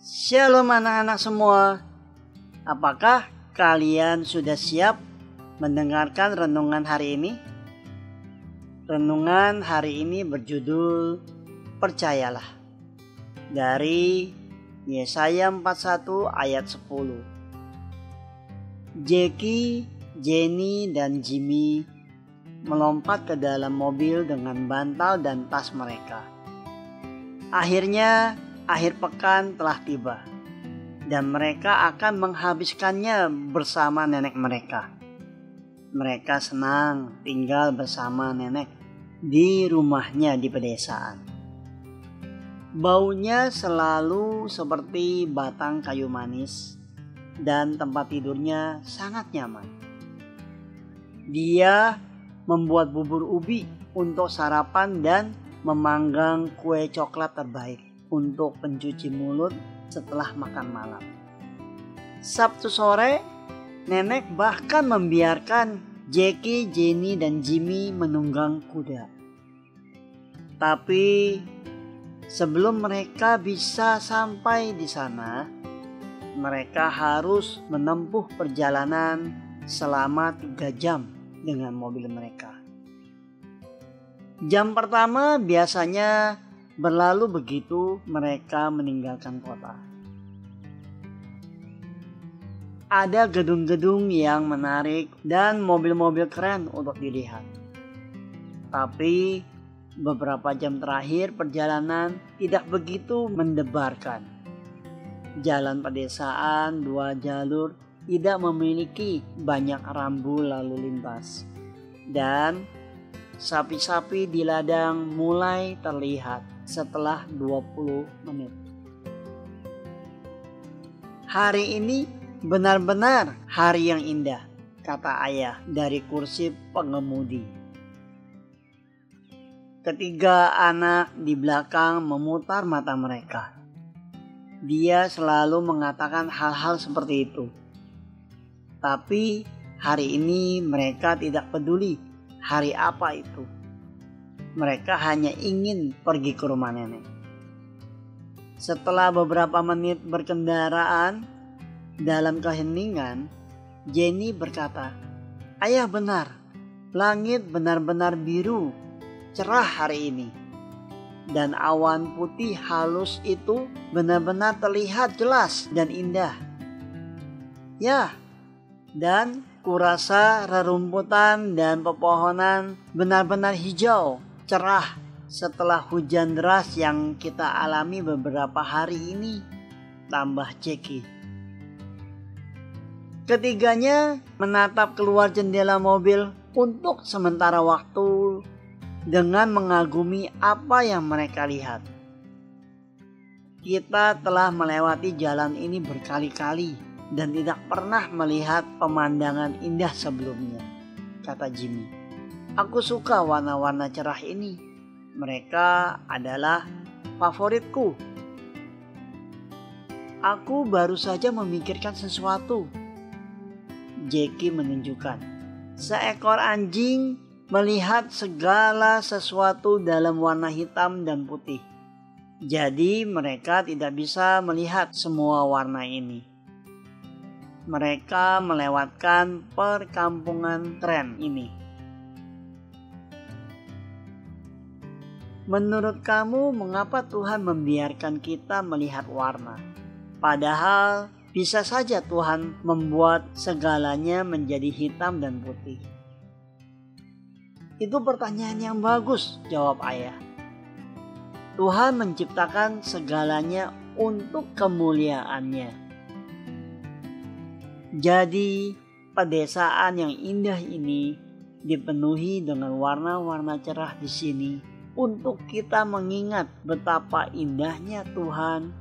Shalom anak-anak semua. Apakah kalian sudah siap mendengarkan renungan hari ini? Renungan hari ini berjudul Percayalah. Dari Yesaya 41 ayat 10. Jackie, Jenny, dan Jimmy melompat ke dalam mobil dengan bantal dan tas mereka. Akhirnya, akhir pekan telah tiba, dan mereka akan menghabiskannya bersama nenek mereka. Mereka senang tinggal bersama nenek di rumahnya di pedesaan. Baunya selalu seperti batang kayu manis, dan tempat tidurnya sangat nyaman. Dia membuat bubur ubi untuk sarapan dan memanggang kue coklat terbaik untuk pencuci mulut setelah makan malam. Sabtu sore, nenek bahkan membiarkan Jackie, Jenny, dan Jimmy menunggang kuda. Tapi sebelum mereka bisa sampai di sana, mereka harus menempuh perjalanan selama tiga jam dengan mobil mereka. Jam pertama biasanya berlalu begitu mereka meninggalkan kota. Ada gedung-gedung yang menarik dan mobil-mobil keren untuk dilihat. Tapi beberapa jam terakhir perjalanan tidak begitu mendebarkan. Jalan pedesaan dua jalur tidak memiliki banyak rambu lalu lintas. Dan sapi-sapi di ladang mulai terlihat setelah 20 menit. Hari ini benar-benar hari yang indah, kata ayah dari kursi pengemudi. Ketiga anak di belakang memutar mata mereka. Dia selalu mengatakan hal-hal seperti itu. Tapi hari ini mereka tidak peduli hari apa itu. Mereka hanya ingin pergi ke rumah nenek. Setelah beberapa menit berkendaraan dalam keheningan, Jenny berkata, "Ayah benar, langit benar-benar biru, cerah hari ini." Dan awan putih halus itu benar-benar terlihat jelas dan indah. Ya, dan kurasa rerumputan dan pepohonan benar-benar hijau, cerah setelah hujan deras yang kita alami beberapa hari ini. Tambah Ceki. Ketiganya menatap keluar jendela mobil untuk sementara waktu dengan mengagumi apa yang mereka lihat. Kita telah melewati jalan ini berkali-kali dan tidak pernah melihat pemandangan indah sebelumnya, kata Jimmy. Aku suka warna-warna cerah ini. Mereka adalah favoritku. Aku baru saja memikirkan sesuatu. Jackie menunjukkan. Seekor anjing melihat segala sesuatu dalam warna hitam dan putih. Jadi mereka tidak bisa melihat semua warna ini mereka melewatkan perkampungan tren ini. Menurut kamu, mengapa Tuhan membiarkan kita melihat warna? Padahal bisa saja Tuhan membuat segalanya menjadi hitam dan putih. Itu pertanyaan yang bagus, jawab ayah. Tuhan menciptakan segalanya untuk kemuliaannya. Jadi, pedesaan yang indah ini dipenuhi dengan warna-warna cerah di sini untuk kita mengingat betapa indahnya Tuhan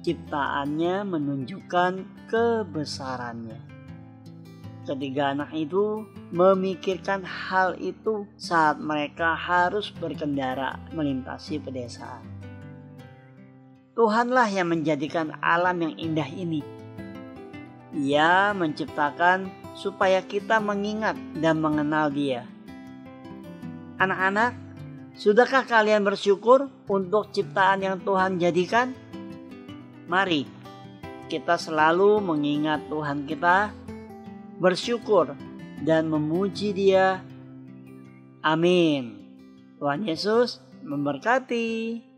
ciptaannya menunjukkan kebesarannya. Ketiga anak itu memikirkan hal itu saat mereka harus berkendara melintasi pedesaan. Tuhanlah yang menjadikan alam yang indah ini ia menciptakan supaya kita mengingat dan mengenal Dia. Anak-anak, sudahkah kalian bersyukur untuk ciptaan yang Tuhan jadikan? Mari kita selalu mengingat Tuhan kita, bersyukur dan memuji Dia. Amin. Tuhan Yesus memberkati.